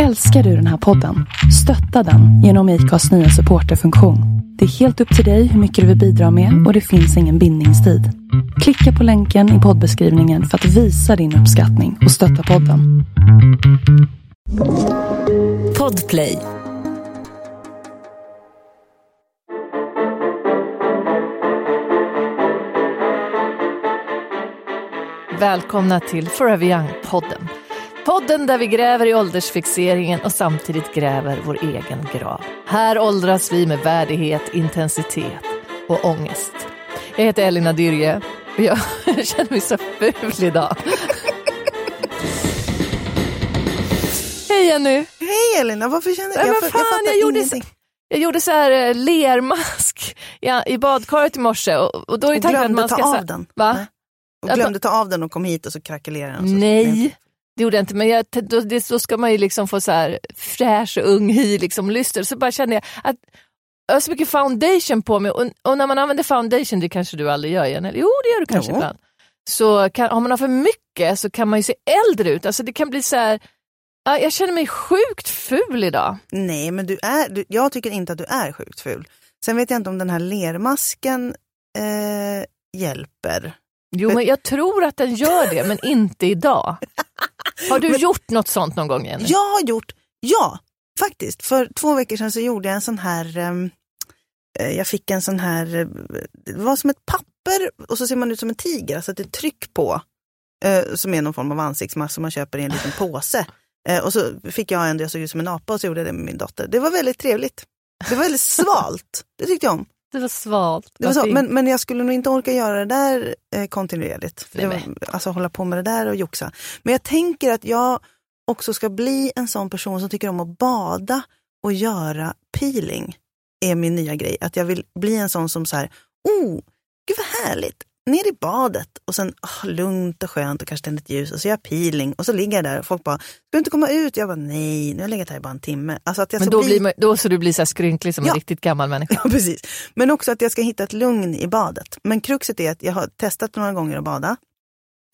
Älskar du den här podden? Stötta den genom IKAs nya supporterfunktion. Det är helt upp till dig hur mycket du vill bidra med och det finns ingen bindningstid. Klicka på länken i poddbeskrivningen för att visa din uppskattning och stötta podden. Podplay. Välkomna till Forever Young-podden. Podden där vi gräver i åldersfixeringen och samtidigt gräver vår egen grav. Här åldras vi med värdighet, intensitet och ångest. Jag heter Elina Dyrje och jag känner mig så ful idag. Hej Jenny! Hej Elina, varför känner Nej, jag, jag, fattar jag gjorde ingenting. Jag gjorde så här eh, lermask ja, i badkaret i morse och, och då är Och tanken att glömde man ta ska... så här- av den. Va? Nej. Och glömde ta av den och kom hit och så krackelerade den. och Så Nej, det gjorde jag inte. Men jag, då, det, då ska man ju liksom få så här fräsch och ung hy, liksom lyster. Så bara kände jag att jag har så mycket foundation på mig och, och när man använder foundation, det kanske du aldrig gör igen, eller jo det gör du kanske Jo. ibland. Så kan, om man har för mycket så kan man ju se äldre ut. Alltså det kan bli så här, ja, jag känner mig sjukt ful idag. Nej, men du är, du, jag tycker inte att du är sjukt ful. Sen vet jag inte om den här lermasken eh, hjälper. Jo men jag tror att den gör det, men inte idag. Har du Men- gjort något sånt någon gång Jenny? Jag har gjort, ja, faktiskt. För två veckor sedan så gjorde jag en sån här, ehm, eh, jag fick en sån här, eh, det var som ett papper och så ser man ut som en tiger, alltså att det är tryck på. eh, som är någon form av ansiktsmask som man köper i en liten påse. Eh, och så fick jag en där jag såg ut som en apa och så gjorde jag det med min dotter. Det var väldigt trevligt. Det var väldigt svalt, det tyckte jag om. Det var svalt. Det var så, fint. men, men jag skulle nog inte orka göra det där eh, kontinuerligt. För var, alltså hålla på med det där och joxa. Men jag tänker att jag också ska bli en sån person som tycker om att bada och göra peeling. är min nya grej. Att jag vill bli en sån som så här, oh, gud vad härligt. Ner i badet och sen oh, lugnt och skönt och kanske tänder ett ljus och så gör jag peeling och så ligger jag där och folk bara, ska du inte komma ut? Jag bara, nej, nu har jag legat här i bara en timme. Alltså att jag Men då, bli... blir då så du blir så skrynklig som Ja. en riktigt gammal människa. Ja, precis. Men också att jag ska hitta ett lugn i badet. Men kruxet är att jag har testat några gånger att bada.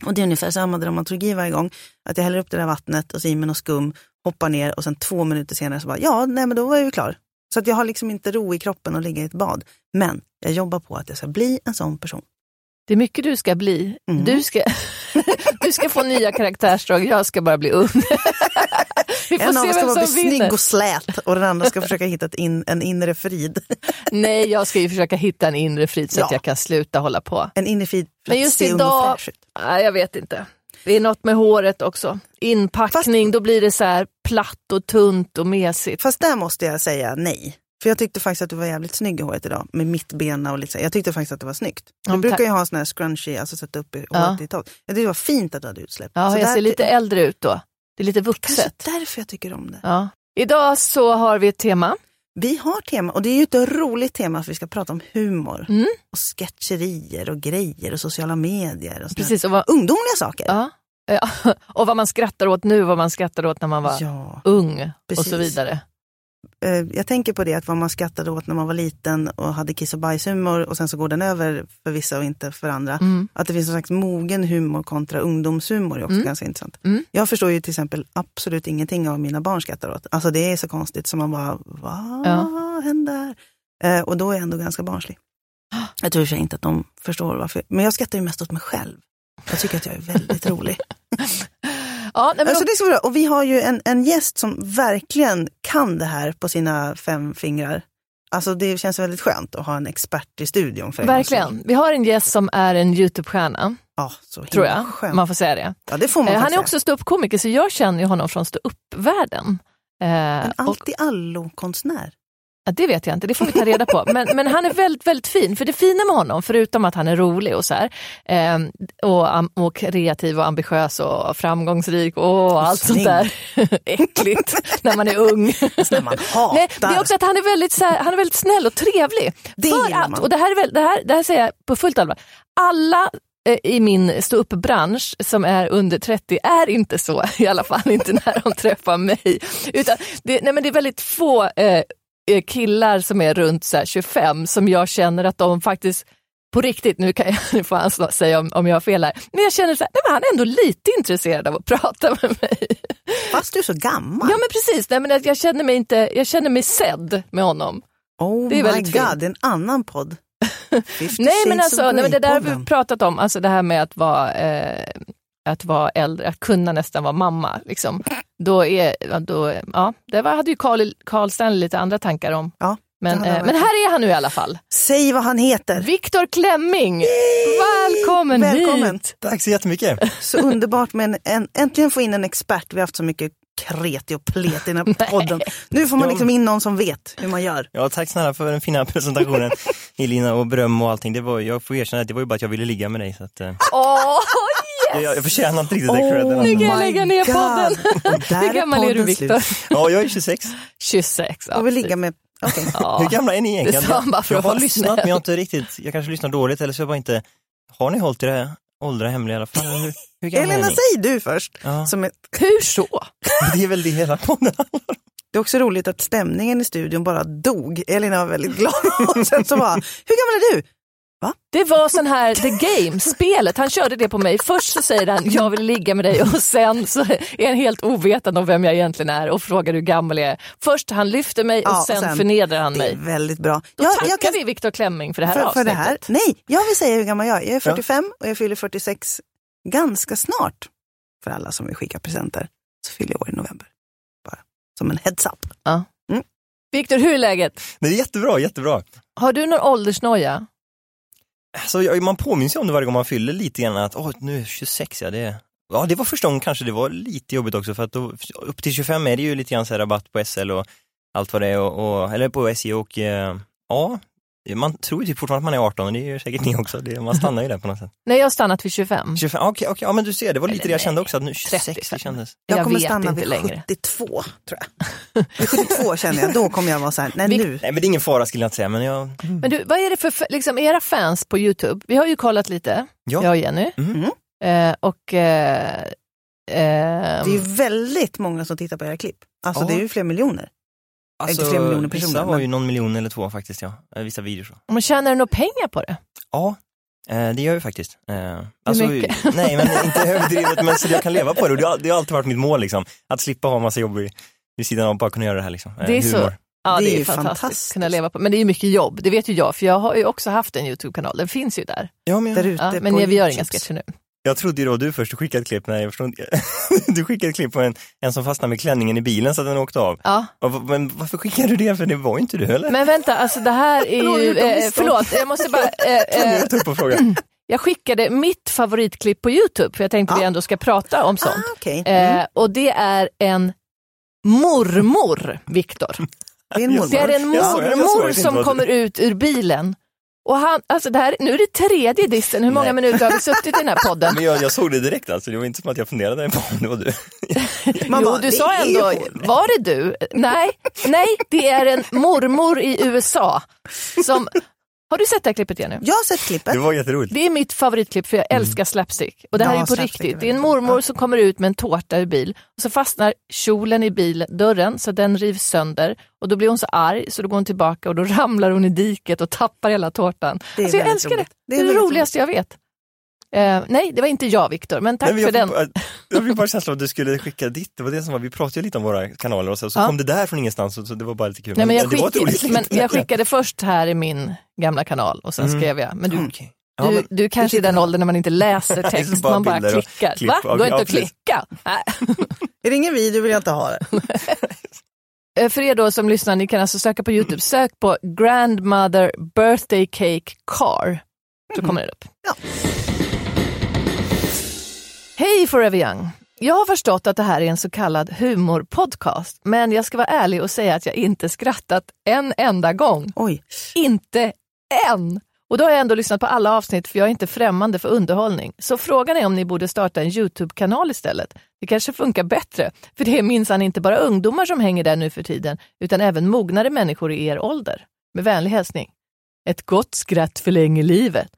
Och det är ungefär samma dramaturgi varje gång. Att jag häller upp det där vattnet och så i med något skum, hoppar ner och sen två minuter senare så bara, ja, nej men då var jag ju klar. Så att jag har liksom inte ro i kroppen att ligga i ett bad. Men jag jobbar på att jag ska bli en sån person. Det är mycket du ska bli. Mm. Du, ska, du ska få nya karaktärsdrag, jag ska bara bli ung. Vi får En av se oss ska bara bli vinner. snygg och slät och den andra ska försöka hitta in, en inre frid. Nej, jag ska ju försöka hitta en inre frid så att Ja. jag kan sluta hålla på. En inre frid för Men att just se ung och idag, nej, jag vet inte. Det är något med håret också. Inpackning, då blir det så här platt och tunt och mesigt. Fast där måste jag säga nej. För jag tyckte faktiskt att du var jävligt snygg i håret idag. Med mittbena och lite så. Jag tyckte faktiskt att det var snyggt. Ja, Du brukar tack. ju ha sån här scrunchie, alltså sätta upp i håret Ja. i tag. Jag tyckte det var fint att du hade utsläpp. Ja, Så jag ser lite äldre ut då. Det är lite vuxet. därför jag tycker om det. Ja. Idag så har vi ett tema. Vi har tema, och det är ju ett roligt tema för vi ska prata om humor. Mm. Och sketcherier och grejer och sociala medier. Och Precis, och vad, Ungdomliga saker. ja. Ja. och vad man skrattar åt nu, vad man skrattar åt när man var Ja. ung och Precis. så vidare. Eh, Jag tänker på det att vad man skrattade åt när man var liten och hade kiss och bajshumor och sen så går den över för vissa och inte för andra. Mm. Att det finns en slags mogen humor kontra ungdomshumor är också Mm. ganska intressant. Mm. Jag förstår ju till exempel absolut ingenting av vad mina barn skrattar åt. Alltså det är så konstigt som man bara, vad Ja. händer? Eh, och då är jag ändå ganska barnslig. Jag tror sig inte att de förstår varför. Men jag skrattar ju mest åt mig själv. Jag tycker att jag är väldigt rolig. Ja, men Alltså det är så bra. Och vi har ju en, en gäst som verkligen kan det här på sina fem fingrar. Alltså det känns väldigt skönt att ha en expert i studion. För. Verkligen. Vi har en gäst som är en Youtube-stjärna, Ja, så tror jag. Skönt. Man får säga det. ja, det får man Eh, han är också ståuppkomiker, så jag känner ju honom från ståuppvärlden. Eh. En allt i allo-konstnär. Ja, det vet jag inte, det får vi ta reda på. Men, men han är väldigt, väldigt fin. För det fina med honom, förutom att han är rolig och så här, eh, och, och kreativ och ambitiös och framgångsrik och allt sånt där. Äckligt när man är ung. När man hatar. Nej, det är också att han är väldigt, så här, han är väldigt snäll och trevlig. Det För att, och det här, är väl, det, här, det här säger jag på fullt allvar, alla eh, i min ståuppbransch som är under 30 är inte så, i alla fall inte när de träffar mig. Utan det, nej men det är väldigt få eh, killar som är runt så här 25 som jag känner att de faktiskt på riktigt, nu, kan jag, nu får han slå- säga om, om jag har fel här, men jag känner så här, nej, men han är ändå lite intresserad av att prata med mig. Fast du är så gammal. Ja men precis, nej, men att jag, känner mig inte, jag känner mig sedd med honom. oh det är my god, det är en annan podd. Nej men alltså, nej, men det där har vi pratat om, alltså det här med att vara, eh, att vara äldre, att kunna nästan vara mamma. Liksom. Då är, då, ja, det var, hade ju Carl, Carl Stanley lite andra tankar om. Ja, Men, eh, men här är han nu i alla fall. Säg vad han heter. Viktor Klemming, välkommen, Välkommen. hit! Tack så jättemycket. Så underbart med en, en, äntligen få in en expert. Vi har haft så mycket kreti och plet i den här podden. Nu får man liksom in någon som vet hur man gör. Ja, tack snälla för den fina presentationen Elina och beröm och allting. Det var, jag får erkänna att det var ju bara att jag ville ligga med dig. Så att, eh, Åh, jag, jag förtjänar inte riktigt den Oh credden. nu kan jag lägga ner God. podden. Hur gammal är du podden Viktor? Ja, jag är 26. 26. Och vill ligga med... Ja. Hur gamla är ni egentligen? Det sa han bara för jag att har lyssnat men jag har inte riktigt, jag kanske lyssnar dåligt eller så jag bara inte, har ni hållit era åldrar hemliga i alla fall? Eller Hur, hur gamla är Elena, ni? säg du först. Ja. Som ett, Hur så? Det är väl det hela podden det är också roligt att stämningen i studion bara dog. Elina var väldigt glad. Och sen så bara, hur gammal är du? Det var sån här The Game-spelet, han körde det på mig. Först så säger han jag vill ligga med dig och sen så är han helt ovetande om vem jag egentligen är och frågar hur gammal jag är. Först han lyfter mig och Ja, och sen, sen- förnedrar han Det är mig. väldigt bra. Då Jag- tackar jag kan- vi Viktor Klemming för det här för, för avsnittet. det här. Nej, jag vill säga hur gammal jag är. Jag är 45 och jag fyller 46 ganska snart. För alla som vill skicka presenter så fyller jag år i november. Bara som en heads up. Viktor, hur är läget? Det är jättebra, jättebra. Har du någon åldersnoja? Alltså, man påminns ju om det varje gång man fyller lite grann att åh, nu är jag 26, ja det Ja, det var första gången kanske det var lite jobbigt också för att då, upp till 25 är det ju lite grann så här rabatt på SL och allt vad det är och, och eller på SJ och eh, ja, man tror ju typ fortfarande att man är 18 och det är ju säkert ni också, det, man stannar ju där på något sätt. Nej, jag har stannat vid 25. 25, okej, okej, ja men du ser, det var lite Eller det jag kände nej, också, att nu 26 det 35. kändes. Jag, Jag kommer stanna vid längre. 72 tror jag. Vid 72 känner jag, då kommer jag vara så här, nej Vi- nu. Nej men det är ingen fara skulle jag inte säga, men jag, Men du, vad är det för liksom, era fans på Youtube? Vi har ju kollat lite, Ja. jag och Jenny. Mm. Eh, och eh, Det är ju ehm, väldigt många som tittar på era klipp. Alltså Ja. det är ju flera miljoner. Alltså, Inte flera miljoner personer, vissa har men- ju någon miljon eller två faktiskt ja, Eh, vissa videos. så. man tjänar du några pengar på det? Ja, eh, det gör jag faktiskt. Eh, alltså, mycket? Nej, men inte överdrivet, men så jag kan leva på det. Och det har, det har alltid varit mitt mål, liksom. att slippa ha massa jobb vid, sidan av, bara kunna göra det här. Liksom. Det är så- humor. Ja, Det det, är är fantastiskt. fantastiskt. Kunna leva på. Men det är ju mycket jobb, det vet ju jag, för jag har ju också haft en Youtube-kanal, den finns ju där. Ja, men Där ute Ja, men vi gör inga sketcher nu. Jag trodde ju då du först skickade ett klipp, nej jag förstod inte. Du skickade ett klipp på en, en som fastnade med klänningen i bilen så att den åkte av. Ja. Men varför skickade du det? För det var ju inte du eller? Men vänta, alltså det här är Förlåt, ju, eh, förlåt, jag måste bara, eh, eh, du ta upp och fråga? jag skickade mitt favoritklipp på Youtube, för jag tänkte Ja. vi ändå ska prata om Ah, sånt. okej. Mm. Eh, och det är en mormor, Viktor. Det är en mormor. Det är en mormor inte som kommer ut ur bilen. Och han, alltså det här, nu är det tredje dissen, hur många Nej. minuter har vi suttit i den här podden? Men jag, jag såg det direkt alltså, det var inte som att jag funderade på om det var du. Man jo, du sa ändå, var det du? Nej, nej, det är en mormor i USA som, har du sett det här klippet Jenny? Jag har sett klippet. Det var jätteroligt. Det är mitt favoritklipp för jag älskar slapstick. Och det här Ja, är på riktigt. Det är en mormor Ja. som kommer ut med en tårta ur bil och så fastnar kjolen i bilen, dörren så den rivs sönder och då blir hon så arg så då går hon tillbaka och då ramlar hon i diket och tappar hela tårtan. Det är Alltså jag älskar roligt. det. Det Det är det väldigt roligaste jag vet. Eh, nej, det var inte jag Viktor, men tack Nej, men för jag, den. bara, jag fick bara känslan att du skulle skicka ditt, det var det som var, vi pratade ju lite om våra kanaler och så, så Ja. kom det där från ingenstans så, så det var bara lite kul. Nej, men jag, det var ett roligt skickade, men jag skickade först här i min gamla kanal och sen Mm. skrev jag. Men du, Okej. Ja, du, men- du kanske är i den åldern när man inte läser text, Bara man bara och klickar. klipp. Va? Går inte ja, att precis. klicka? Är det ingen video vill jag inte ha det. Eh, För er då som lyssnar, ni kan alltså söka på Youtube, sök på Grandmother Birthday Cake Car. Så kommer det upp. Ja. Hej Forever Young! Jag har förstått att det här är en så kallad humorpodcast, men jag ska vara ärlig och säga att jag inte skrattat en enda gång. Oj. Inte än! Och då har jag ändå lyssnat på alla avsnitt för jag är inte främmande för underhållning. Så frågan är om ni borde starta en Youtube-kanal istället. Det kanske funkar bättre, för det är minsann inte bara ungdomar som hänger där nu för tiden, utan även mognare människor i er ålder. Med vänlig hälsning. Ett gott skratt förlänger livet.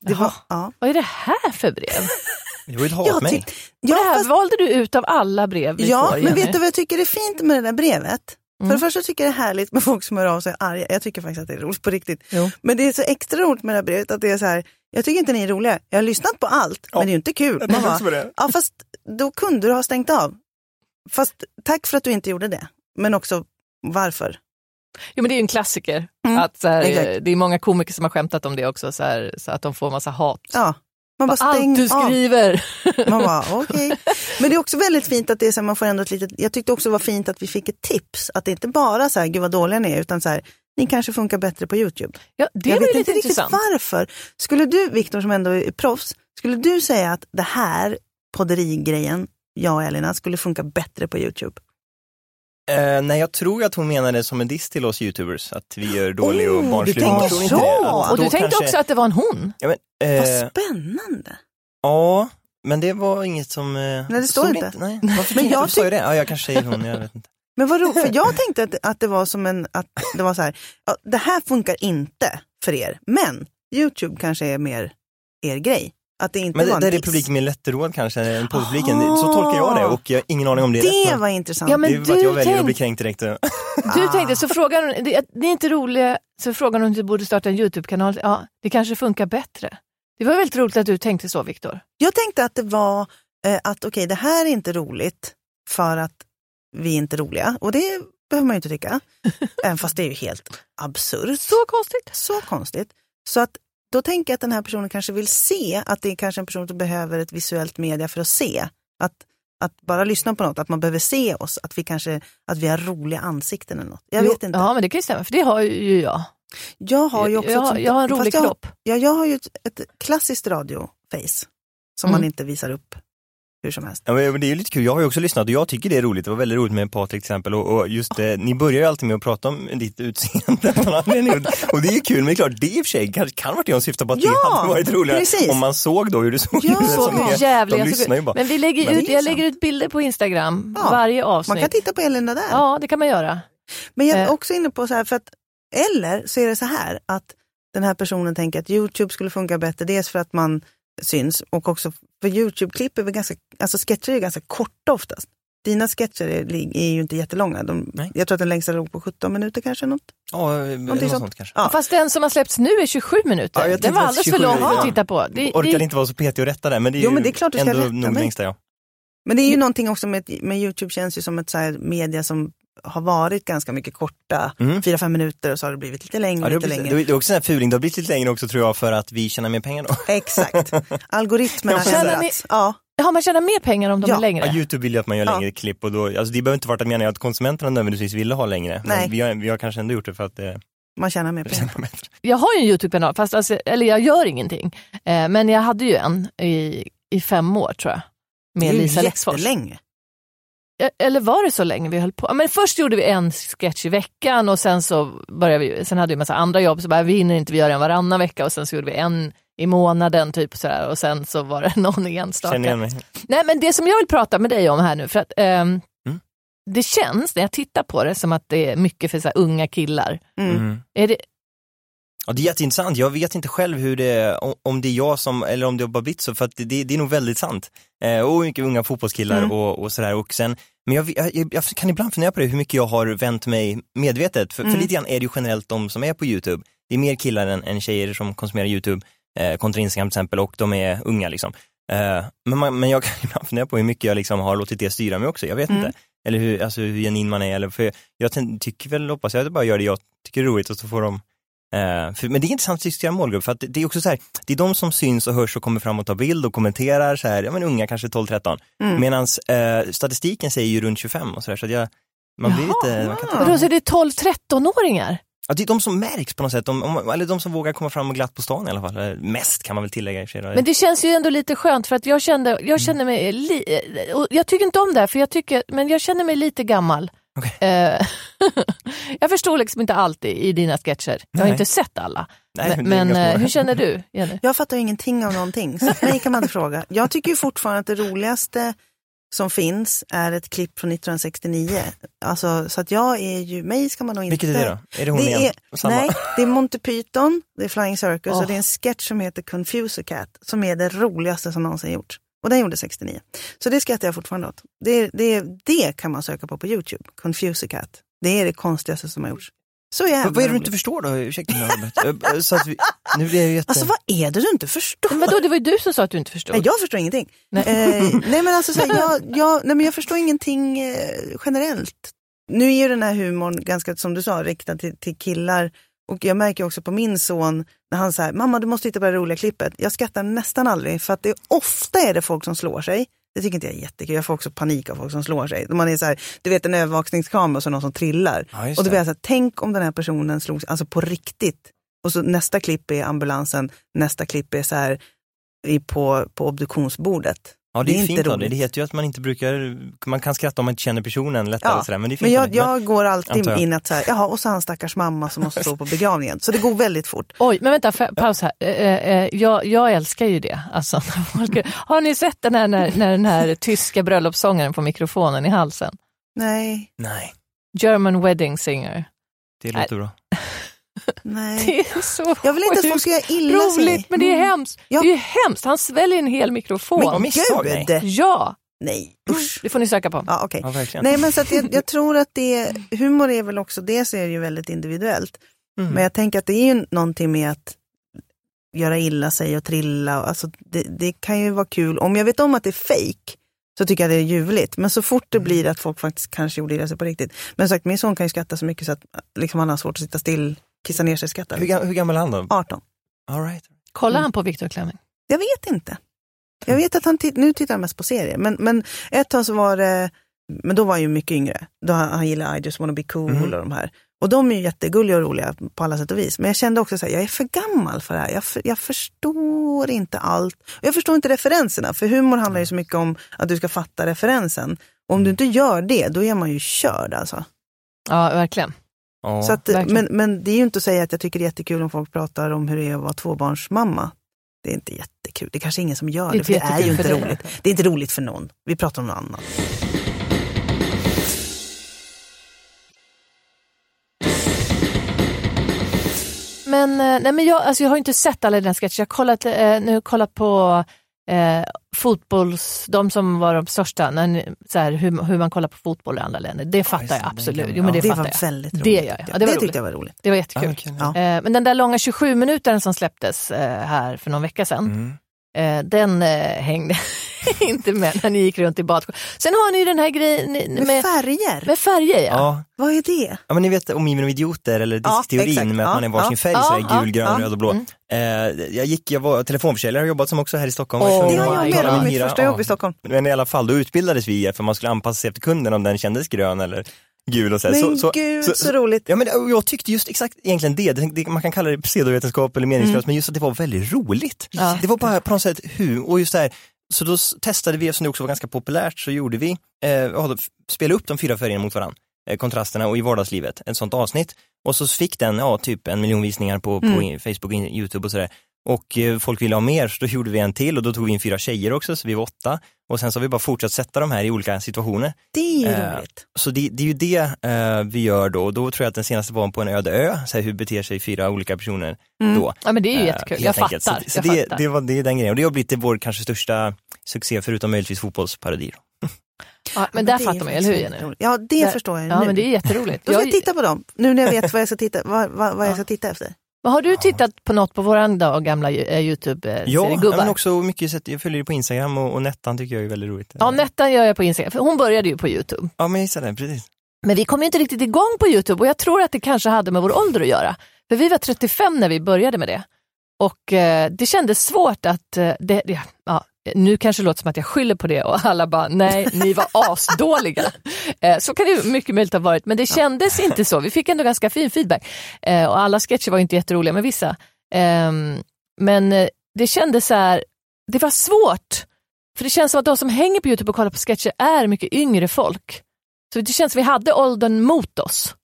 Det var, ja. vad är det här för brev? Det var ett Jag hatmejl. Och det ja, här fast, valde du ut av alla brev vi ja får, men Jenny. vet du vad jag tycker är fint med det där brevet? För det första tycker jag det är härligt med folk som hör av sig arga. Jag tycker faktiskt att det är roligt på riktigt. Jo. Men det är så extra roligt med det här brevet att det är så här, jag tycker inte ni är roliga. Jag har lyssnat på allt, men det är ju inte kul. Man på det. ja fast då kunde du ha stängt av. Fast tack för att du inte gjorde det. Men också varför? Jo men det är ju en klassiker. Mm, Att, här, exakt. det är många komiker som har skämtat om det också, så, här, så att de får massa hat. Ja, man bara Allt stäng du av. skriver. Man bara, okej. Men det är också väldigt fint att det är så här, man får ändå ett litet, jag tyckte också det var fint att vi fick ett tips. Att det inte bara så här, gud vad dåliga ni är, utan så här, ni kanske funkar bättre på YouTube. Ja, det jag vet inte lite riktigt intressant. varför. Skulle du, Viktor som ändå är proffs, skulle du säga att det här podderigrejen, jag och Elina, skulle funka bättre på YouTube? Eh, nej, jag tror att hon menade som en diss till oss youtubers, att vi gör dålig och Oh, barnslig du humor. Inte så? Att Och du tänkte kanske- också att det var en hon? Ja, men, eh, Vad spännande. ja, men det var inget som... Eh, nej, det står inte. Nej, varför Men jag ju det. Ja, jag kanske säger hon, jag vet inte. Men vad ro- för jag tänkte att, att det var som en, att det var så här, ja, det här funkar inte för er, men YouTube kanske är mer er grej. Att det inte Men var det, en där är publiken med lätteråd kanske, en poddpubliken. Så tolkar jag det och jag har ingen aning om det är rätt. Det men var intressant. Ja, men det är bara att du jag väljer att bli kränkt direkt. Du Ah. tänkte, så frågan, det, det är inte roligt, så frågan om du borde starta en YouTube-kanal, ja, det kanske funkar bättre. Det var väldigt roligt att du tänkte så, Viktor. Jag tänkte att det var eh, att okej, det här är inte roligt för att vi är inte roliga. Och det behöver man ju inte tycka. Även fast det är ju helt absurt. Så konstigt. Så konstigt. Så att då tänker jag att den här personen kanske vill se att det är kanske en person som behöver ett visuellt media för att se. Att, att bara lyssna på något, att man behöver se oss, att vi kanske att vi har roliga ansikten eller något. Jag Jo, vet inte. Ja, men det kan ju stämma, för det har ju jag. Jag har ju också jag, sånt- jag har en rolig jag, kropp. Ja, jag har ju ett, ett klassiskt radioface som Mm. man inte visar upp hur som helst. Ja, men det är ju lite kul, jag har ju också lyssnat och jag tycker det är roligt. Det var väldigt roligt med Patrik till exempel och, och just det, ni börjar ju alltid med att prata om ditt utseende på någon anledning. och det är ju kul, men det är klart, det i och för sig kanske kan vara det hon syftar på att Ja, det hade varit roligare precis. om man såg då hur du såg Ja, ut. så som det är. jävliga. De lyssnar ju bara. Men vi lägger Men ut, jag sant. lägger ut bilder på Instagram Ja, varje avsnitt. Man kan titta på Elina där. Ja, det kan man göra. Men jag är Eh. också inne på så här, för att, eller så är det så här att den här personen tänker att Youtube skulle funka bättre, dels för att man syns och också för Youtube-klipp är väl ganska, alltså sketcher är ganska korta oftast. Dina sketcher är, är ju inte jättelånga. De, Nej. jag tror att den längsta låg på 17 minuter kanske. Något. Ja, något sånt. sånt, kanske. Ja. Fast den som har släppts nu är 27 minuter. Ja, jag den var alldeles för 27 lång att titta på. Det, Orkade det, inte vara så petig och rätta där, men det är Jo, ju men det är klart du ska ändå rätta nog längsta ja. Men det är ju någonting också med, med Youtube känns ju som ett så här media som har varit ganska mycket korta, Mm. fyra, fem minuter och så har det blivit lite längre, Ja, det, har lite blivit, längre. det är också en fuling, det har blivit lite längre också tror jag för att vi tjänar mer pengar då. Exakt. Algoritmerna har känner ändrats. Ja. ja, man tjänar mer pengar om de Ja. är längre. Ja, Youtube vill ju att man gör Ja. längre klipp och då, alltså det behöver inte vara att menar jag att konsumenterna nödvändigtvis ville ha längre. Nej. Men vi har, vi har kanske ändå gjort det för att det Man tjänar mer pengar. Jag har ju en YouTube-kanal, fast alltså, eller jag gör ingenting. Eh, men jag hade ju en i, i fem år tror jag. Med Det är ju Lisa jättelänge. Eh, Eller var det så länge vi höll på? Men först gjorde vi en sketch i veckan och sen så började vi, sen hade vi en massa andra jobb så bara, vi hinner inte vi göra en varannan vecka och sen så gjorde vi en i månaden typ sådär och sen så var det någon enstaka. Känner igen mig. Nej men det som jag vill prata med dig om här nu, för att ehm, Mm. det känns när jag tittar på det som att det är mycket för så här, unga killar. Mm. Mm. Är det, Ja, det är jätteintressant. Jag vet inte själv hur det är, om- det är jag som, eller om det har bara blivit så, för att det, det är nog väldigt sant. Eh, och mycket unga fotbollskillar Mm. och, och sådär. Och sen, men jag, jag, jag kan ibland fundera på det, hur mycket jag har vänt mig medvetet. För, Mm. för lite grann är det ju generellt de som är på YouTube. Det är mer killar än, än tjejer som konsumerar YouTube, eh, kontra Instagram till exempel, och de är unga liksom. Eh, men, man, men jag kan ibland fundera på hur mycket jag liksom har låtit det styra mig också, jag vet Mm. inte. Eller hur, alltså, hur genuin man är, eller för jag tän- tycker väl, hoppas jag, att jag bara gör det jag tycker är roligt och så får de Eh, för, men det är intressant att diskutera målgrupp för att det, det är också så här, det är de som syns och hörs och kommer fram och tar bild och kommenterar så här, ja men unga kanske 12-13. Mm. Medan eh, statistiken säger ju runt 25 och så där, så att jag, man blir Jaha. lite, man kan Ja. vadå, så är det 12-13-åringar? ja, det är de som märks på något sätt, de, eller de som vågar komma fram och glatt på stan i alla fall. Mest kan man väl tillägga då. Men det känns ju ändå lite skönt för att jag kände, Mm. jag kände mig, li, och jag tycker inte om det här, för jag tycker, men jag känner mig lite gammal. Okej. Eh, jag förstår liksom inte allt i, i dina sketcher. Jag har Nej. inte sett alla. Nej, men men eh, hur känner du, Jenny? Jag fattar ingenting av någonting, så mig kan man inte fråga. Jag tycker ju fortfarande att det roligaste som finns är ett klipp från 1969. Alltså, så att jag är ju, mig ska man nog inte... Vilket är det då? Är det hon Det igen? är, nej, det är Monty Python, det är Flying Circus Åh. och det är en sketch som heter Confuser Cat som är det roligaste som någonsin gjorts. Och den gjorde 69. Så det skrattar jag fortfarande åt. Det, det, det kan man söka på på Youtube, Confuser Cat. Det är det konstigaste som har gjorts. Så jävla Vad är det du inte förstår då? Ursäkta mig Albert. Eh, så att vi, nu blir jag ju jätte... Alltså vad är det du inte förstår? Men vadå, det var ju du som sa att du inte förstod. Nej, jag förstår ingenting. Nej. Eh, nej men alltså så här, jag, jag, nej, men jag förstår ingenting eh, generellt. Nu är ju den här humorn ganska, som du sa, riktad till, till killar. Och jag märker också på min son, när han säger mamma du måste titta på det roliga klippet. Jag skrattar nästan aldrig, för att det ofta är det folk som slår sig. Det tycker inte jag är jättekul. Jag får också panik av folk som slår sig. Man är så här, du vet en övervakningskamera och så någon som trillar. Ja, och då blir jag så här, tänk om den här personen slog sig, alltså på riktigt. Och så nästa klipp är ambulansen, nästa klipp är så här på, på obduktionsbordet. Ja, det är, det är fint inte det. roligt. Det heter ju att man inte brukar, man kan skratta om man inte känner personen lättare Ja, sådär, men det är fint Men jag, jag går alltid jag. in att så här, jaha, och så han stackars mamma som måste stå på begravningen. Så det går väldigt fort. Oj, men vänta, för, paus här. Eh, eh, jag, jag älskar ju det. Alltså, har ni sett den här, när, när den här tyska bröllopssångaren får mikrofonen i halsen? Nej, Nej, German wedding singer. det låter bra. Nej. Det är så Jag vill inte att folk ska göra illa roligt, sig. Mm. men det är hemskt. Ja. Det är hemskt. Han sväljer en hel mikrofon. Men. Gud! Ja, Nej, usch. det får ni söka på. Ja, okej. Ja. Nej, men så att jag, jag tror att det, humor är väl också, det så är det ju väldigt individuellt. Mm. Men jag tänker att det är ju någonting med att göra illa sig och trilla. och Alltså, det, det kan ju vara kul. Om jag vet om att det är fejk så tycker jag det är ljuvligt. Men så fort det blir att folk faktiskt kanske gjorde illa sig på riktigt. Men sagt, min son kan ju skratta så mycket så att liksom, han har svårt att sitta still, kissa ner sig och skratta. hur, gam- hur gammal är han då? 18. All right. Kollar han på Victor Klemming? Jag vet inte. Jag vet att han nu tittar han mest på serier. Men, men ett tag så var det, men då var han ju mycket yngre. Då han, han gillar I just wanna be cool Mhm. och de här. Och de är ju jättegulliga och roliga på alla sätt och vis. Men jag kände också så här, jag är för gammal för det här. Jag, för, jag förstår inte allt. Och jag förstår inte referenserna. För humor handlar ju så mycket om att du ska fatta referensen. Och om du inte gör det, då är man ju körd alltså. Ja, verkligen. Ja. Så att, men, men det är ju inte att säga att jag tycker det är jättekul om folk pratar om hur det är att vara tvåbarnsmamma. Det är inte jättekul. Det är kanske ingen som gör Det är det, för det är ju inte roligt. Det är inte roligt för någon. Vi pratar om något annat. Men, eh, nej, men jag, alltså, jag har inte sett alla dina sketcher. Jag har kollat, eh, nu kollat på eh, fotbolls, de som var de största, när, så här, hur, hur man kollar på fotboll i andra länder. Det fattar jag absolut. Jo, men det, Det fattar var jag. väldigt roligt. Det jag. Ja, det var det roligt. tyckte jag var roligt. Det var jättekul. Ja. Eh, men den där långa 27 minuten som släpptes eh, här för någon vecka sedan, Mm. eh, den eh, hängde inte med när ni gick runt i badskor. Sen har ni ju den här grejen Med, med, färger? med färger. Ja. Ja. Vad är det? ja, men ni vet omgivna av idioter eller Ja, diskteorin exakt. med att Ja, man är varsin ja. färg, Ja, så här, ja, gul, grön, ja. röd och blå. Mm. Eh, jag gick, jag var telefonförsäljare och jobbat som också här i Stockholm. Var Det har att jag med om mitt första jobb Ja. i Stockholm. Men i alla fall, då utbildades vi för man skulle anpassa sig efter kunden om den kändes grön eller gul och så. Men så, gud, så, så, roligt. Ja, men jag tyckte just exakt egentligen det. det, det man kan kalla det pseudovetenskap eller meningslöst, men just att det var väldigt roligt. Ja. Det var bara på något sätt hur, och just det här, så då testade vi, eftersom det också var ganska populärt, så gjorde vi, eh, ja, då f- spela upp de fyra färgerna mot varandra, eh, kontrasterna och i vardagslivet, ett sånt avsnitt. Och så fick den, ja, typ en miljon visningar på, på Mm. Facebook, in, Youtube och sådär. Och eh, folk ville ha mer, så då gjorde vi en till och då tog vi in fyra tjejer också, så vi var åtta. Och sen så har vi bara fortsatt sätta de här i olika situationer. Det är ju Eh, roligt. Så det, det är ju det eh, vi gör då. Och då tror jag att den senaste var på en öde ö, så här, hur beter sig fyra olika personer Mm. då. Ja, men det är ju Eh, jättekul. Jag fattar. Så, så jag det, fattar. det, var, det är den grejen. Och det har blivit vår kanske största succé, förutom möjligtvis fotbollsparodi. ja, men där det är fattar man ju, eller hur Jenny? Ja, det Där- förstår jag Ja, nu. men det är jätteroligt. Då ska jag Jag- titta på dem, nu när jag vet vad jag ska titta, vad, vad, vad jag Ja. ska titta efter. Men har du tittat på något på våran då, gamla eh, Youtube-serie Ja, men också mycket sätt, jag följer det på Instagram och, och Nettan tycker jag är väldigt roligt. Ja, Nettan gör jag på Instagram, för hon började ju på Youtube. Ja, men gissa det, precis. Men vi kom ju inte riktigt igång på Youtube och jag tror att det kanske hade med vår ålder att göra. För vi var 35 när vi började med det. Och eh, det kändes svårt att, eh, det, det, ja, nu kanske det låter som att jag skyller på det och alla bara, nej, ni var asdåliga. Eh, så kan det mycket möjligt ha varit, men det kändes inte så. Vi fick ändå ganska fin feedback. Eh, och alla sketcher var inte jätteroliga, men vissa. Ehm, men eh, det kändes så här, det var svårt. För det känns som att de som hänger på Youtube och kollar på sketcher är mycket yngre folk. Så det känns som att vi hade åldern mot oss.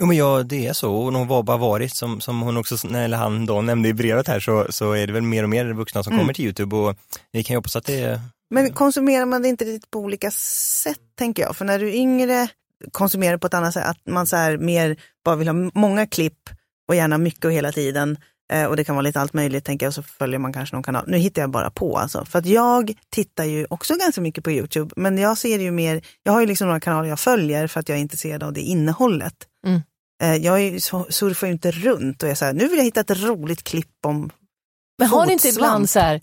Jo men ja, det är så. Och de var bara varit, som, som hon också, eller han då nämnde i brevet här, så, så är det väl mer och mer vuxna som Mm. kommer till Youtube och vi kan ju hoppas att det är Men konsumerar man det inte riktigt på olika sätt, tänker jag? För när du är yngre konsumerar på ett annat sätt, att man så här mer bara vill ha många klipp och gärna mycket och hela tiden. Eh, och det kan vara lite allt möjligt, tänker jag, och så följer man kanske någon kanal. Nu hittar jag bara på alltså. För att jag tittar ju också ganska mycket på YouTube, men jag ser ju mer, jag har ju liksom några kanaler jag följer för att jag är intresserad av det innehållet. Mm. Eh, jag är, ju så- surfar ju inte runt och är så här, nu vill jag hitta ett roligt klipp om Men har ni inte ibland så här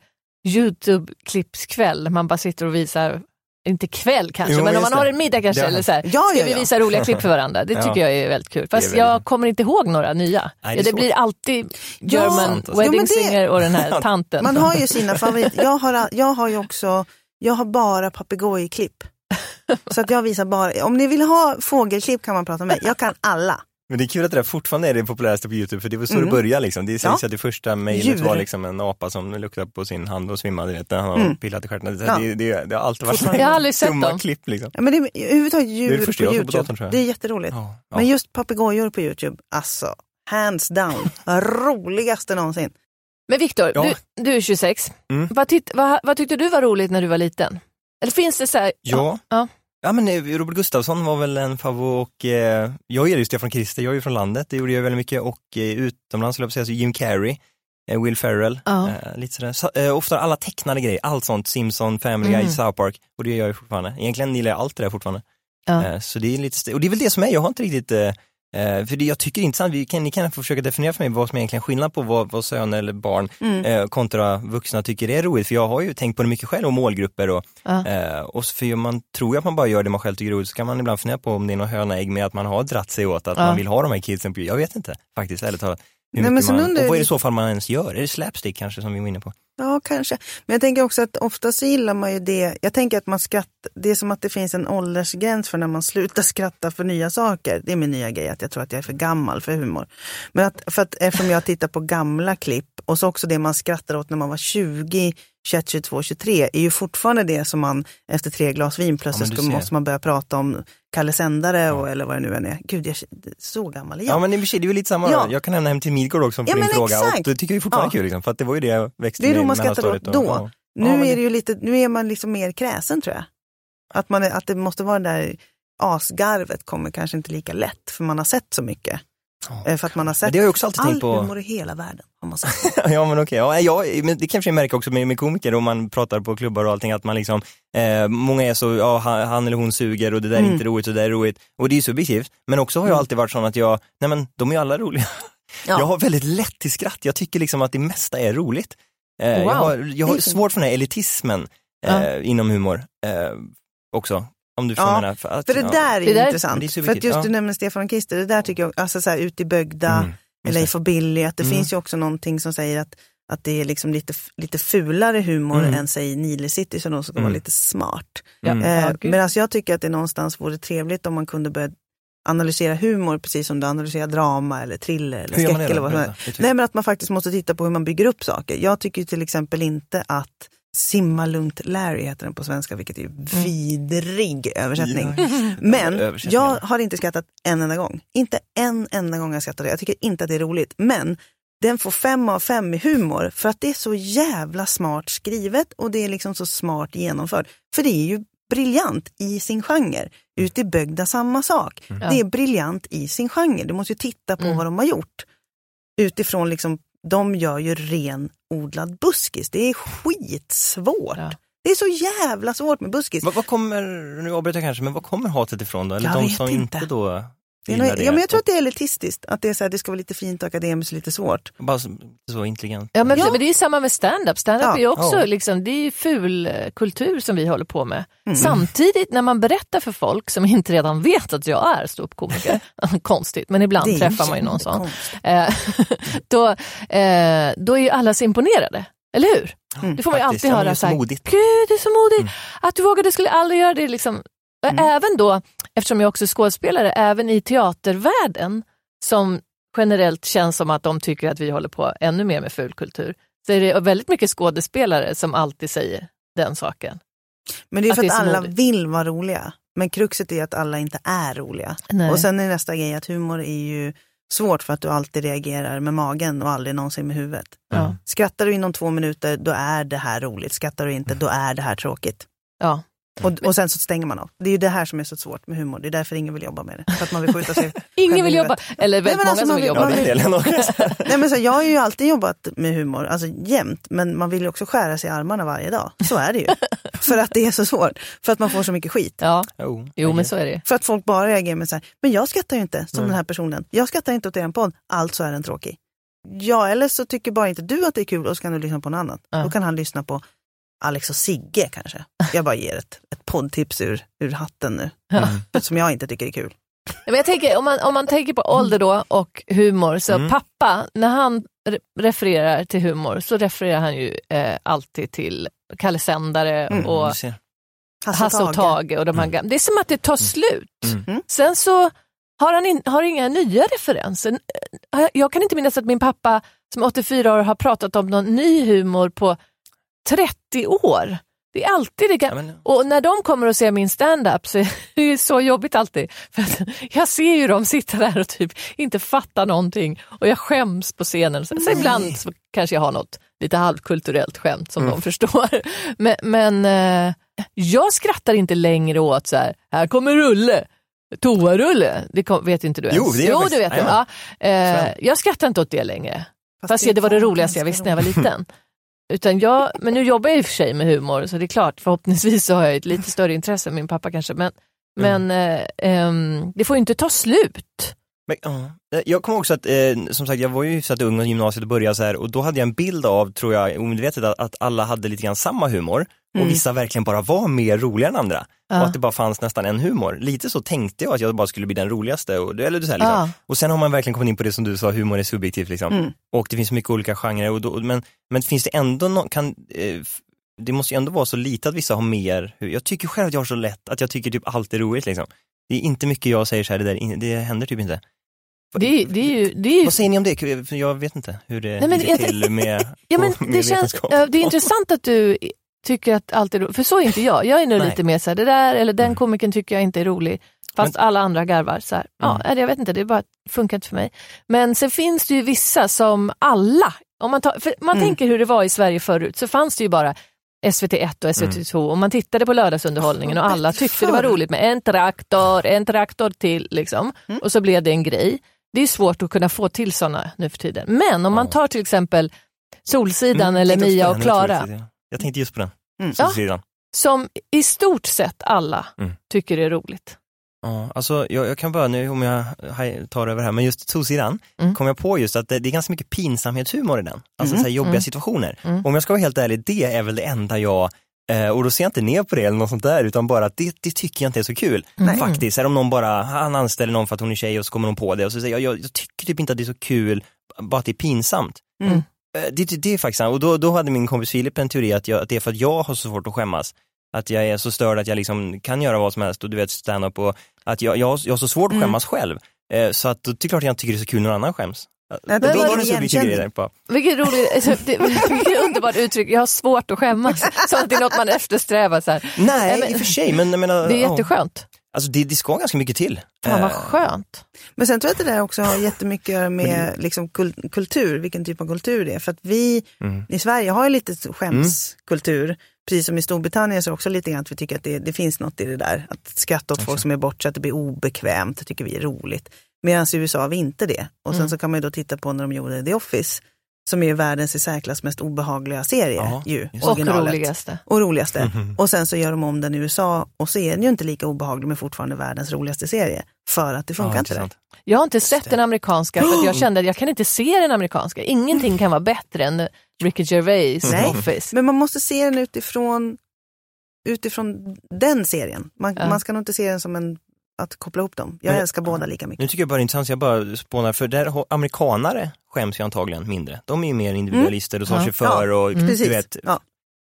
Youtube-klippskväll, man bara sitter och visar inte kväll kanske, Jo, men om man har det. en middag kanske, eller så här, Ja, ska ja, vi ja. visa roliga klipp för varandra. Det Ja. tycker jag är väldigt kul. Fast väldigt- jag kommer inte ihåg några nya. Nej, det ja, det blir alltid Ja, German alltså. Wedding det- Singer och den här tanten. Man har ju sina favoriter. Jag har, jag har ju också, jag har bara papegojklipp. Så att jag visar bara, om ni vill ha fågelklipp kan man prata med mig. Jag kan alla. Men det är kul att det där fortfarande är det populäraste på Youtube, för det var så Mm. det började liksom. Det sägs Ja. att det första mejlet Djur. var liksom en apa som luktade på sin hand och svimmade, vet, när han har Mm. pillat i stjärten. Det, Ja. det, det, det har alltid varit. Jag har aldrig sett dumma dem. klipp liksom. Ja, men det är överhuvudtaget djur Det är det första på såg på Youtube. datorn, tror jag. det är jätteroligt. Ja, ja. Men just papegojor på Youtube, alltså hands down, roligaste någonsin. Men Viktor, Ja. du, du är 26. Mm. Vad, titt, vad, vad tyckte du var roligt när du var liten? Eller finns det så här, Ja. Ja. Ja men eh, Robert Gustafsson var väl en favorit och eh, jag gillar ju Stefan Krister, jag är ju från landet, det gjorde jag väldigt mycket och eh, utomlands skulle jag säga så Jim Carrey, eh, Will Ferrell, Ja. eh, lite sådär. Så, eh, ofta alla tecknade grejer, allt sånt, Simpson, Family Guy, Mm. South Park och det gör jag ju fortfarande. Egentligen gillar jag allt det där fortfarande. Ja. Så det är lite, och det är väl det som är, jag har inte riktigt eh, för det jag tycker det är intressant, vi kan, ni kan få försöka definiera för mig vad som är egentligen skillnad på vad, vad söner eller barn Mm. eh, kontra vuxna tycker är roligt. För jag har ju tänkt på det mycket själv och målgrupper och, Ja. eh, och för man tror ju att man bara gör det man själv tycker är roligt så kan man ibland fundera på om det är någon höna ägg med att man har dratt sig åt att Ja. man vill ha de här kidsen Jag vet inte faktiskt, ärligt talat. Nej, men sen undrar och vad är det i så fall man ens gör? Är det slapstick kanske som vi var inne på? Ja, kanske. Men jag tänker också att ofta så gillar man ju det. Jag tänker att man skrattar, det är som att det finns en åldersgräns för när man slutar skratta för nya saker. Det är min nya grej, att jag tror att jag är för gammal för humor. Men att, för att eftersom jag tittar på gamla klipp och så också det man skrattar åt när man var 20, 21, 22, 23 är ju fortfarande det som man efter tre glas vin plötsligt Ja, måste man börja prata om Kalle Sändare och, eller vad det nu än är. Gud, jag, så gammal är jag. Ja, men i och för sig, det är ju lite samma, Ja. jag kan nämna hem till Midgård också för Ja, din fråga exakt. och det tycker jag är fortfarande Ja. kul liksom, för att det var ju det jag växte Det är då med i man skrattar åt mellanstadiet och- då. ja. Nu Ja, är det- det ju lite, nu är man liksom mer kräsen tror jag. Att, man att det måste vara det där asgarvet kommer kanske inte lika lätt för man har sett så mycket. Ja. Eh, För att man har Men sett det har jag också alltid all tänkt på. humor i hela världen. Har man ja men okej, ja, jag, men det kanske jag märker också med, med komiker om man pratar på klubbar och allting att man liksom, eh, många är så, ja han, eller hon suger och det där är Mm. inte roligt och det där är roligt. Och det är ju subjektivt. Men också har jag Mm. alltid varit sån att jag, nej men de är ju alla roliga. Ja. Jag har väldigt lätt till skratt, jag tycker liksom att det mesta är roligt. Eh, Wow. Jag har, jag har svårt för den här elitismen eh, inom humor eh, också. Om du förstår Ja, menar. För, att, För det ja. där är Det där- intressant. Är för att just ja. du nämner Stefan och Krister, det där tycker jag, alltså så här, ut i Bögda, Mm, just Leif det. och Billy, att det Mm. finns ju också någonting som säger att, att det är liksom lite, lite fulare humor Mm. än säg Nile City som de ska vara Mm. lite smart. Mm. Ja, Eh, gud. Medan jag tycker att det någonstans vore trevligt om man kunde börja analysera humor precis som du analyserar drama eller thriller eller skräck eller då? vad som helst. Nej men att man faktiskt måste titta på hur man bygger upp saker. Jag tycker till exempel inte att Simma lugnt Larry heter den på svenska, vilket är Mm. vidrig översättning. Ja, Men Översättningar. jag har inte skrattat en enda gång. Inte en enda gång jag skrattat. Jag tycker inte att det är roligt. Men den får fem av fem i humor för att det är så jävla smart skrivet och det är liksom så smart genomfört. För det är ju briljant i sin genre. Ut i Bögda samma sak. Ja. Det är briljant i sin genre. Du måste ju titta på Mm. vad de har gjort. Utifrån liksom, de gör ju ren odlad buskis. Det är skitsvårt. Ja. Det är så jävla svårt med buskis. Vad, kommer, nu avbryter jag kanske, men vad kommer hatet ifrån då? Eller Jag de som inte. inte då Det är det? ja, men jag tror att det är elitistiskt. Att det, är så här, det ska vara lite fint och akademiskt lite svårt. Bara så, så intelligent. Ja, men, Ja. men det är ju samma med stand-up. Stand-up Ja. är ju också Ja. liksom, det är ju ful eh, kultur som vi håller på med. Mm. Samtidigt när man berättar för folk som inte redan vet att jag är ståuppkomiker, konstigt, men ibland träffar man ju någon sån, eh, då, eh, då är ju alla så imponerade. Eller hur? Mm. Det får man ju alltid höra. är Så här. Gud, det är så modigt Mm. att du vågade, skulle aldrig göra det. Liksom. Mm. Även då, eftersom jag också är skådespelare, även i teatervärlden som generellt känns som att de tycker att vi håller på ännu mer med fulkultur, så är det väldigt mycket skådespelare som alltid säger den saken. Men det är Att för det att är så alla modigt. vill vara roliga. Men kruxet är att alla inte är roliga. Nej. Och sen är nästa grej att humor är ju svårt för att du alltid reagerar med magen och aldrig någonsin med huvudet. ja. Skrattar du inom två minuter, då är det här roligt. Skrattar du inte, då är det här tråkigt. Ja. Och, och sen så stänger man av. Det är ju det här som är så svårt med humor. Det är därför ingen vill jobba med det. För att man vill skjuta sig Ingen vill jobba, eller väldigt men många alltså, som vill jobba med det. Nej, men så, jag har ju alltid jobbat med humor, alltså jämt, men man vill ju också skära sig i armarna varje dag. Så är det ju. för att det är så svårt. För att man får så mycket skit. Ja, Jo, jo men så är det. För att folk bara reagerar med så här, men jag skrattar ju inte som den här personen. Jag skrattar inte åt er podd, alltså är den tråkig. Ja, eller så tycker bara inte du att det är kul och så kan du lyssna på något annat. Ja. Då kan han lyssna på Alex och Sigge kanske. Jag bara ger ett, ett poddtips ur, ur hatten nu. Som jag inte tycker är kul. Men jag tänker, om, man, om man tänker på ålder då och humor, så Mm. pappa, när han re- refererar till humor så refererar han ju eh, alltid till Kalle Sändare Mm. och. Hasse och Tage och de här gamla. Det är som att det tar slut. Mm. Mm. Sen så har han in, har inga nya referenser. Eh, Jag kan inte minnas att min pappa som är 84 år har pratat om någon ny humor på 30 år. Det är alltid det gamla. Och när de kommer och ser min stand-up så är det så jobbigt alltid. För jag ser ju dem sitta där och typ inte fatta någonting och jag skäms på scenen. Så, så ibland så kanske jag har något lite halvkulturellt skämt som de förstår. Men, men eh, jag skrattar inte längre åt så här, här kommer Rulle. Toarulle, det kom, vet inte du ens? Jo, det jo du vet det. Ja. Eh, jag skrattar inte åt det längre. Fast Fast det var det roligaste jag visste när jag var liten. Utan jag, men nu jobbar jag i och för sig med humor så det är klart, förhoppningsvis så har jag ett lite större intresse än min pappa kanske. Men, men eh, ehm, det får ju inte ta slut. Men, ja. Jag kommer också att, eh, som sagt, jag var ju hyfsat ung och gymnasiet och började så här och då hade jag en bild av, tror jag, omedvetet att, att alla hade lite grann samma humor och vissa verkligen bara var mer roliga än andra. Ja. Och att det bara fanns nästan en humor. Lite så tänkte jag att jag bara skulle bli den roligaste. Och, eller så här, liksom. Ja. och sen har man verkligen kommit in på det som du sa, humor är subjektivt liksom. Mm. Och det finns mycket olika genrer. Och då, men, men finns det ändå någon, kan, eh, det måste ju ändå vara så lite att vissa har mer, jag tycker själv att jag har så lätt att jag tycker typ allt är roligt liksom. Det är inte mycket jag säger så här, det, där, det händer typ inte. Det, det är ju... Det är ju Vad säger ni om det? För jag vet inte hur det Nej, men ligger till med, ja, men med det, känns, det är intressant att du tycker att allt är roligt, för så är inte jag. Jag är nog lite mer så här, det där eller den Mm. komikern tycker jag inte är rolig. Fast alla andra garvar. Så här. Ja, Mm. jag vet inte, det bara funkar inte för mig. Men sen finns det ju vissa som alla, om man, tar, man Mm. tänker hur det var i Sverige förut, så fanns det ju bara SVT1 och SVT2 och man tittade på lördagsunderhållningen och alla tyckte det var roligt med en traktor, en traktor till liksom. Mm. Och så blev det en grej. Det är svårt att kunna få till sådana nu för tiden. Men om man Ja. tar till exempel Solsidan Mm, eller Mia och Klara jag Jag tänkte just på den. Mm. Ja. Solsidan. som i stort sett alla Mm. tycker är roligt. Ja, alltså jag, jag kan bara nu om jag tar över här, men just Solsidan Mm. kom jag på just att det, det är ganska mycket pinsamhetshumor i den. Alltså så här jobbiga Mm. situationer. Mm. Om jag ska vara helt ärlig, det är väl det enda jag eh, och då ser jag inte ner på det eller något sånt där utan bara att det, det tycker jag inte är så kul. Nej. Faktiskt, är om någon bara, han anställer någon för att hon är tjej och så kommer hon på det och så säger jag, jag, jag tycker typ inte att det är så kul, bara att det är pinsamt. Mm. Eh, Det, det, det är faktiskt och då, då hade min kompis Filip en teori att, jag, att det är för att jag har så svårt att skämmas. Att jag är så störd att jag liksom kan göra vad som helst och du vet stand-up och att jag, jag, jag har så svårt att Mm. skämmas själv. Eh, så att då tycker jag att jag inte tycker det är så kul när någon annan skäms. Nej, Då, var var det så mycket grejer på. Vilket, roligt, alltså, det, vilket underbart uttryck, jag har svårt att skämmas. Så att det är något man eftersträvar. Så här. Nej, Nej, men- i och för sig, men jag menar, Det är jätteskönt. Alltså det, det ska ganska mycket till. Fan vad Eh, skönt. Men sen tror jag att det där också har jättemycket att göra med liksom, kul- kultur, vilken typ av kultur det är. För att vi Mm. i Sverige har ju lite skämskultur, precis som i Storbritannien så också lite grann att vi tycker att det, det finns något i det där. Att skratta åt folk som är bort så att det blir obekvämt, tycker vi är roligt. Medan i USA har vi inte det. Och sen Mm. så kan man ju då titta på när de gjorde The Office, som är världens i särklass mest obehagliga serie. Ja, ju. Och roligaste. Och roligaste. Och sen så gör de om den i USA och så är den ju inte lika obehaglig men fortfarande världens roligaste serie. För att det funkar ja, inte där. Jag har inte sett den amerikanska för jag kände att jag kan inte se den amerikanska. Ingenting kan vara bättre än Ricky Gervais Nej. Office. Men man måste se den utifrån, utifrån den serien. Man, Ja. man ska nog inte se den som en, att koppla ihop dem. Jag Men- älskar båda lika mycket. Nu tycker jag bara det är intressant, jag bara spånar, för där har amerikanare skäms ju antagligen mindre. De är ju mer individualister och tar Ja. sig för och Mm. du vet. Ja.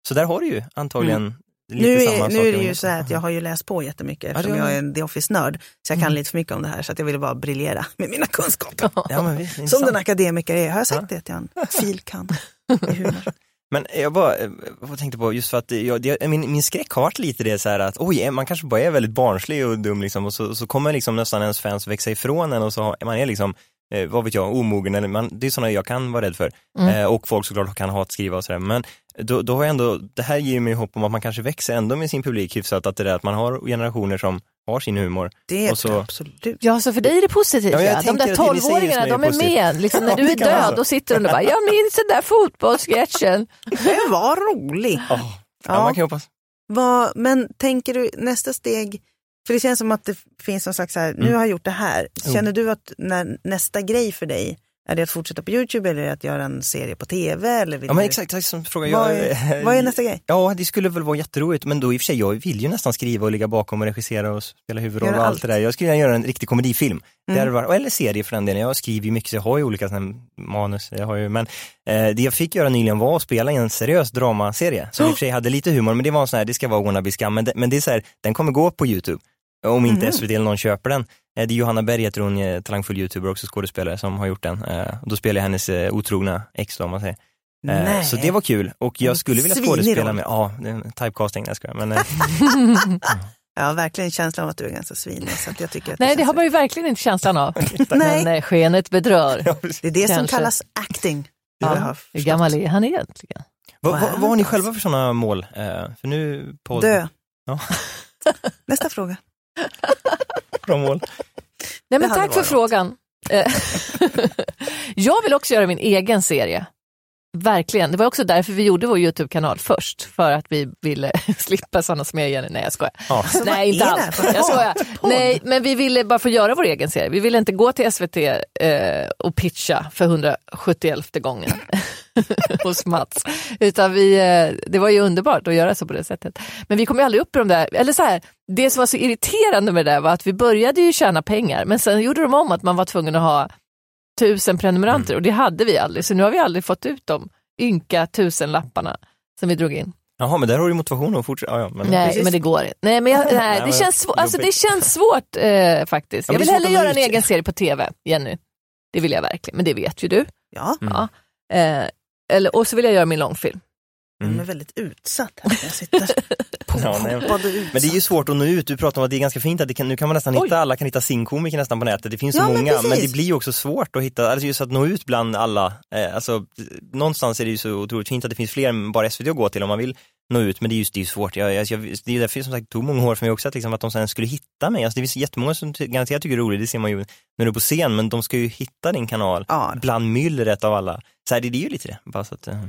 Så där har du ju antagligen lite Nu samma är, nu är det ju så här att jag har ju läst på jättemycket eftersom har jag är en The Office-nörd. Så jag kan lite för mycket om det här så att jag ville bara briljera med mina kunskaper. Ja, visst, Som den akademiker är. Har jag sagt det att jag är en fil kan i humor? Men jag bara eh, jag tänkte på, just för att jag, det, min, min skräck har varit lite det så här att oj, man kanske bara är väldigt barnslig och dum liksom och så, så kommer liksom nästan ens fans växa ifrån en och så har, man är liksom eh, vad vet jag, omogen eller man, det är sådana jag kan vara rädd för. Mm. Eh, och folk såklart kan hatskriva och sådär. Men då, då har jag ändå, det här ger mig hopp om att man kanske växer ändå med sin publik hyfsat, att det är att man har generationer som har sin humor. Det är så- absolut. Ja, så för dig är det positivt. Ja, Ja, De där tolvåringarna, de är positivt. med. Liksom, när Ja, du är död, då sitter de och bara, jag minns den där fotbollssketchen. Den var rolig. Ja, Ja. man kan hoppas. Vad, men tänker du nästa steg, för det känns som att det finns någon slags så här, nu har jag gjort det här. Känner du att när, nästa grej för dig, är det att fortsätta på YouTube eller att göra en serie på tv? Eller Ja men du- exakt, som frågan. Vad är, vad är nästa grej? Ja, det skulle väl vara jätteroligt, men då i och för sig, jag vill ju nästan skriva och ligga bakom och regissera och spela huvudroll och allt allt. det där. Jag skulle gärna göra en riktig komedifilm. Mm. varit, eller serie för den delen. Jag skriver ju mycket, så jag har ju olika här manus. Jag har ju, men eh, det jag fick göra nyligen var att spela i en seriös dramaserie, som i och för sig hade lite humor, men det var en sån här, det ska vara wannabe skam, men det, men det är så här, den kommer gå på YouTube. Om inte Mhm. SVT eller någon köper den. Eh, Det är Johanna Berg heter hon, talangfull youtuber, också skådespelare, som har gjort den. Eh, och Då spelar jag hennes eh, otrogna ex då, om man säger. Nej. Så det var kul och jag skulle vilja skådespela med, ja, det typecasting, jag skojar. Men, Jag har verkligen känslan av att du är ganska svinig. Så att jag tycker att Nej, det känns- har man ju verkligen inte känslan av. Nej. Men skenet bedrör. ja. Det är det som Kanske. kallas acting. Ja, Hur gammal är han egentligen? vad, vad, vad har ni själva för sådana mål? För nu, podd, Dö. Ja. Nästa fråga. bra mål. Nej, men tack för varit frågan. Eh, jag vill också göra min egen serie. Verkligen. Det var också därför vi gjorde vår YouTube-kanal först. För att vi ville slippa sådana som jag igen. Nej, jag skojar. Ja. Nej, inte alls. Jag skojar. Nej, men vi ville bara få göra vår egen serie. Vi ville inte gå till SVT eh, och pitcha för 171 gången hos Mats. Utan vi, eh, det var ju underbart att göra så på det sättet. Men vi kom ju aldrig upp i de där, eller så här, det som var så irriterande med det där var att vi började ju tjäna pengar, men sen gjorde de om att man var tvungen att ha tusen prenumeranter och det hade vi aldrig, så nu har vi aldrig fått ut de ynka tusen lapparna som vi drog in. Jaha, men där har du motivation att fortsätta. Ja, ja, men, Nej, precis. men det går inte. Nej, men jag, nej, Nej, det, men känns alltså, det känns svårt eh, faktiskt. Ja, Jag vill hellre göra en egen serie på tv, Jenny. Det vill jag verkligen, men det vet ju du. Ja, Mm. Ja. Eh, eller, och så vill jag göra min långfilm. De är Mm. väldigt utsatt här. Jag sitter Ja, nej. Men det är ju svårt att nå ut, du pratar om att det är ganska fint att kan, nu kan man nästan Oj. hitta, alla kan hitta sin komiker nästan på nätet, det finns så Ja, men många, men, precis. det blir ju också svårt att hitta, alltså just att nå ut bland alla, eh, alltså någonstans är det ju så otroligt fint att det finns fler än bara SVT att gå till om man vill nå ut, men det är just det är ju svårt, jag, jag, det är därför som sagt tog många år för mig också att, liksom, att de sen skulle hitta mig, alltså det finns jättemånga som garanterat tycker det är roligt, det ser man ju när du är på scen, men de ska ju hitta din kanal Ja, bland myllret av alla. Så här, det, det är ju lite det, bara så att, eh,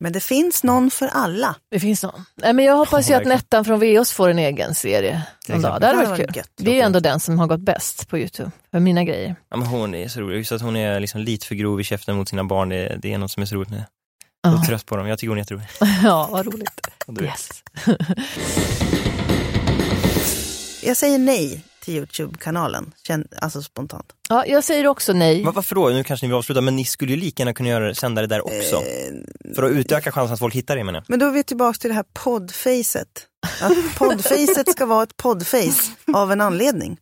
men det finns någon för alla. Det finns någon. Nej, men jag hoppas ju att. Nettan från VOS får en egen serie någon dag. Det hade Det varit kul. gött. Det är ändå den som har gått bäst på Youtube, för mina grejer. ja, men hon är så rolig, just att hon är liksom lite för grov i käften mot sina barn, det, det är något som är så roligt med. Jag är trött på dem, jag tycker hon är jätterolig. ja vad roligt. Yes. Jag säger nej till Youtube-kanalen, alltså spontant. Ja, jag säger också nej. Va- Varför då? Nu kanske ni vill avsluta, men ni skulle ju lika gärna kunna göra sända det där också. Eh, För att utöka chansen att folk hittar det menar jag. Men då är vi tillbaka till det här poddfacet. Att poddfacet ska vara ett poddface av en anledning.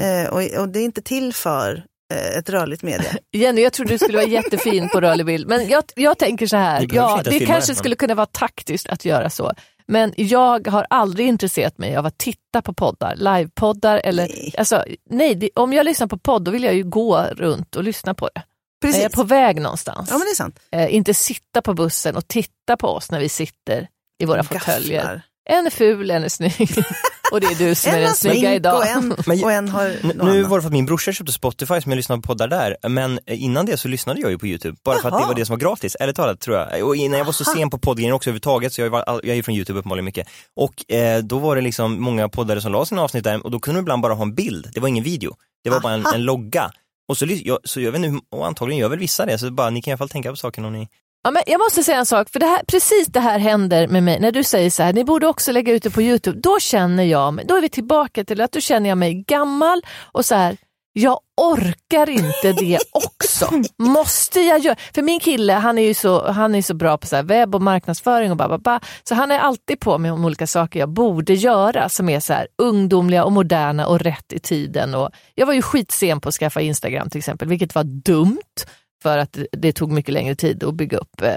Eh, och, och det är inte till för eh, ett rörligt media. Jenny, jag trodde du skulle vara jättefin på rörlig bild, men jag, jag tänker så här, Det ja, det kanske men- skulle kunna vara taktiskt att göra så. Men jag har aldrig intresserat mig av att titta på poddar, livepoddar eller, Nej. alltså, nej, det, om jag lyssnar på podd då vill jag ju gå runt och lyssna på det. Precis. Är jag på väg någonstans? Ja men det är sant. eh, inte sitta på bussen och titta på oss när vi sitter i våra fåtöljer. En är ful, en är snygg. och det är du som är En den snygga idag. och en, Men- och en har nu var det för att min brorsa köpte Spotify som jag lyssnade på poddar där, men eh, innan det så lyssnade jag ju på YouTube. Bara för att det var det som var gratis, ärligt talat tror jag. Och innan jag var så sen på poddgrejen också överhuvudtaget, så jag, var, jag är ju från YouTube uppenbarligen mycket. Och eh, då var det liksom många poddare som la sina avsnitt där och då kunde de ibland bara ha en bild, det var ingen video. Det var bara en, Aha. en logga. Och så, jag, så jag vet hur- och antagligen gör väl vissa det, så bara, ni kan i alla fall tänka på saken om ni... Ja, men jag måste säga en sak, för det här, precis det här händer med mig när du säger så här, ni borde också lägga ut det på Youtube. Då känner jag mig, då är vi tillbaka till att då känner jag mig gammal och så här, jag orkar inte det också. Måste jag göra? För min kille han är ju så, han är så bra på så webb och marknadsföring och bababa. Så han är alltid på mig om olika saker jag borde göra som är så här ungdomliga och moderna och rätt i tiden. Och jag var ju skitsen på att skaffa Instagram till exempel, vilket var dumt för att det- tog mycket längre tid att bygga upp eh,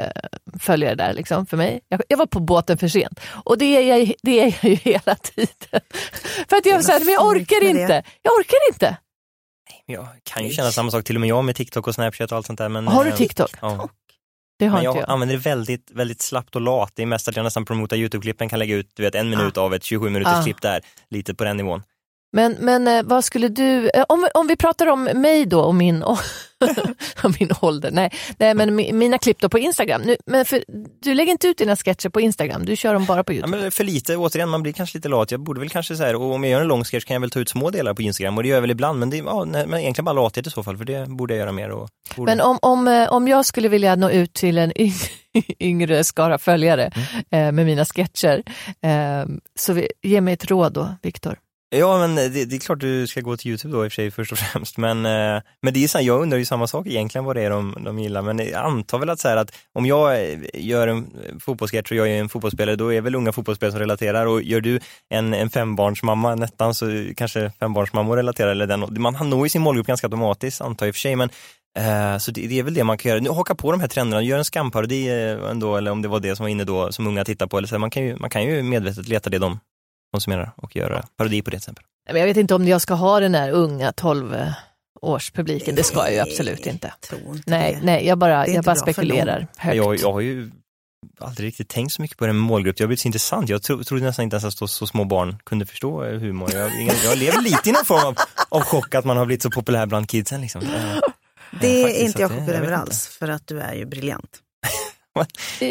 följare där liksom, för mig. Jag, jag var på båten för sent och det är jag, det är jag ju hela tiden. för att jag, så här, men jag orkar inte. Jag orkar inte. Jag kan ju känna samma sak, till och med jag med TikTok och Snapchat och allt sånt där. Men, Har du eh, TikTok? Ja. Det har Men jag inte jag. använder det väldigt, väldigt slappt och lat. Det är mest att jag nästan promotar YouTube-klippen, kan lägga ut du vet, en minut av ett 27 minuters Ah. klipp där, lite på den nivån. Men, men eh, vad skulle du, eh, om, om vi pratar om mig då och min, och min ålder, nej, nej men mi- mina klipp då på Instagram. Nu, men för, du lägger inte ut dina sketcher på Instagram, du kör dem bara på Ja, YouTube. men för lite, återigen, man blir kanske lite lat. Jag borde väl kanske så här, och om jag gör en lång sketch kan jag väl ta ut små delar på Instagram och det gör jag väl ibland, men det ja, nej, men egentligen bara lathet i så fall, för det borde jag göra mer. Och, borde. Men om, om, eh, om jag skulle vilja nå ut till en yng, yngre skara följare Mm. eh, med mina sketcher, eh, så vi, ge mig ett råd då, Viktor. Ja, men det, det är klart du ska gå till YouTube då i och för sig först och främst, men, eh, men det är så här, jag undrar ju samma sak egentligen vad det är de, de gillar, men jag antar väl att så här att om jag eh, gör en fotbollssketch och jag är en fotbollsspelare, då är väl unga fotbollsspelare som relaterar och gör du en, en fembarnsmamma Nettan så kanske fembarnsmammor relaterar, eller den, man når ju sin målgrupp ganska automatiskt antar jag i och för sig, men eh, så det, det är väl det man kan göra. Nu haka på de här trenderna, gör en skamparodi eh, ändå, eller om det var det som var inne då, som unga tittar på, eller så här, man, kan ju, man kan ju medvetet leta det de konsumerar och göra parodi på det till exempel. Men jag vet inte om jag ska ha den här unga 12 årspubliken, det ska jag ju absolut inte. Tror inte Nej, det. nej jag bara, jag bara spekulerar högt. Jag, jag har ju aldrig riktigt tänkt så mycket på det med målgrupp. Det har blivit så intressant. Jag tro, trodde nästan inte ens att så, så små barn kunde förstå eh, humor. Jag, jag lever lite i någon form av, av chock att man har blivit så populär bland kidsen. Liksom. Eh, Det är faktiskt inte jag chockad jag över alls, för att du är ju briljant.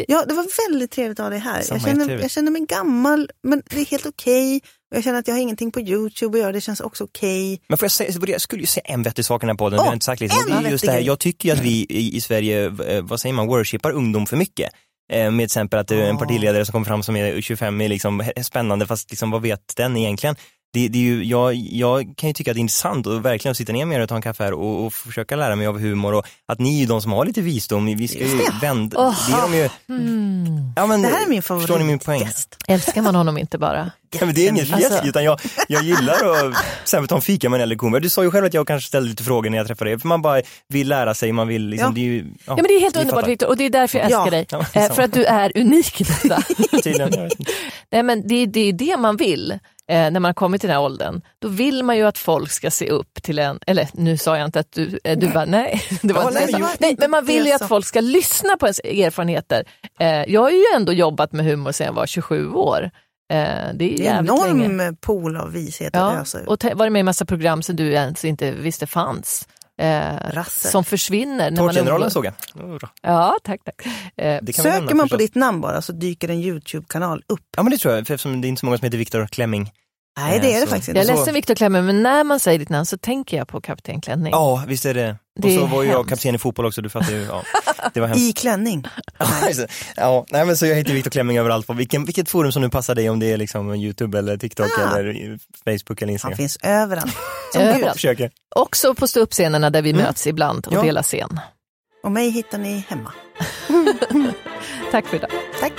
Ja, det var väldigt trevligt att ha dig här. Samma, Jag känner, jag känner mig gammal, men det är helt okej. Och Jag känner att jag har ingenting på Youtube att göra, det känns också okej. Men får jag, säga, jag skulle ju säga en vettig sak i den här podden, har jag inte sagt liksom. det är just det här, jag tycker ju att vi i, i Sverige, eh, vad säger man, worshipar ungdom för mycket. Eh, Med till exempel att det är en Ja. partiledare som kommer fram som är 25 är liksom spännande, fast liksom, vad vet den egentligen? Det, det är ju, jag, jag kan ju tycka att det är intressant och verkligen sitta ner med er och ta en kaffe här och, och försöka lära mig av humor och att ni är ju de som har lite visdom, vi ska ju vända, Åh. det är de ju, Mm. ja men Det här är min förstår ni min poäng? favoritgäst. Älskar man honom inte bara? Ja, men det är inget Alltså- utan jag, jag gillar att exempel ta en fika med en äldre komiker. Du sa ju själv att jag kanske ställde lite frågor när jag träffade dig, för man bara vill lära sig, man vill liksom, Ja. det är ju, Ja men det är helt underbart. Viktor och det är därför jag älskar Ja. dig. Ja, Eh, för att du är unik i detta. Nej men det, det är det man vill när man har kommit till den här åldern. Då vill man ju att folk ska se upp till en, eller nu sa jag inte att du, eh, du bara nej. Det var Ja, nej, nej men man vill ju att folk ska lyssna på ens erfarenheter. Eh, jag har ju ändå jobbat med humor sedan jag var 27 år. Eh, det är Det är en jävligt länge. enorm pool av vishet att Ja, ösa ur. och varit med i massa program som du ens inte visste fanns. Eh, som försvinner. När man Tårtgeneralen umgås. såg jag. Ja, tack. tack. Eh, Det kan vi Söker nämna man på ditt namn bara så dyker en Youtube-kanal upp. Ja men det tror jag, för eftersom det är inte så många som heter Viktor Klemming. Nej, det är det så- faktiskt jag inte. är så- ledsen Viktor Klemmer, men när man säger ditt namn så tänker jag på Kapten Klänning. Ja, visst är det. Det och så var ju jag kapten i fotboll också, du fattar ju. Ja. Det var hemskt. I klänning. Ja, nej men så jag heter Viktor Klemming överallt. På vilken, vilket forum som nu passar dig, om det är liksom Youtube eller TikTok Ah. eller Facebook eller Han Instagram. finns överallt. Som Överallt. Försöker. Också på ståuppscenerna där vi Mm. möts ibland och Ja. delar scen. Och mig hittar ni hemma. Tack för idag. Tack.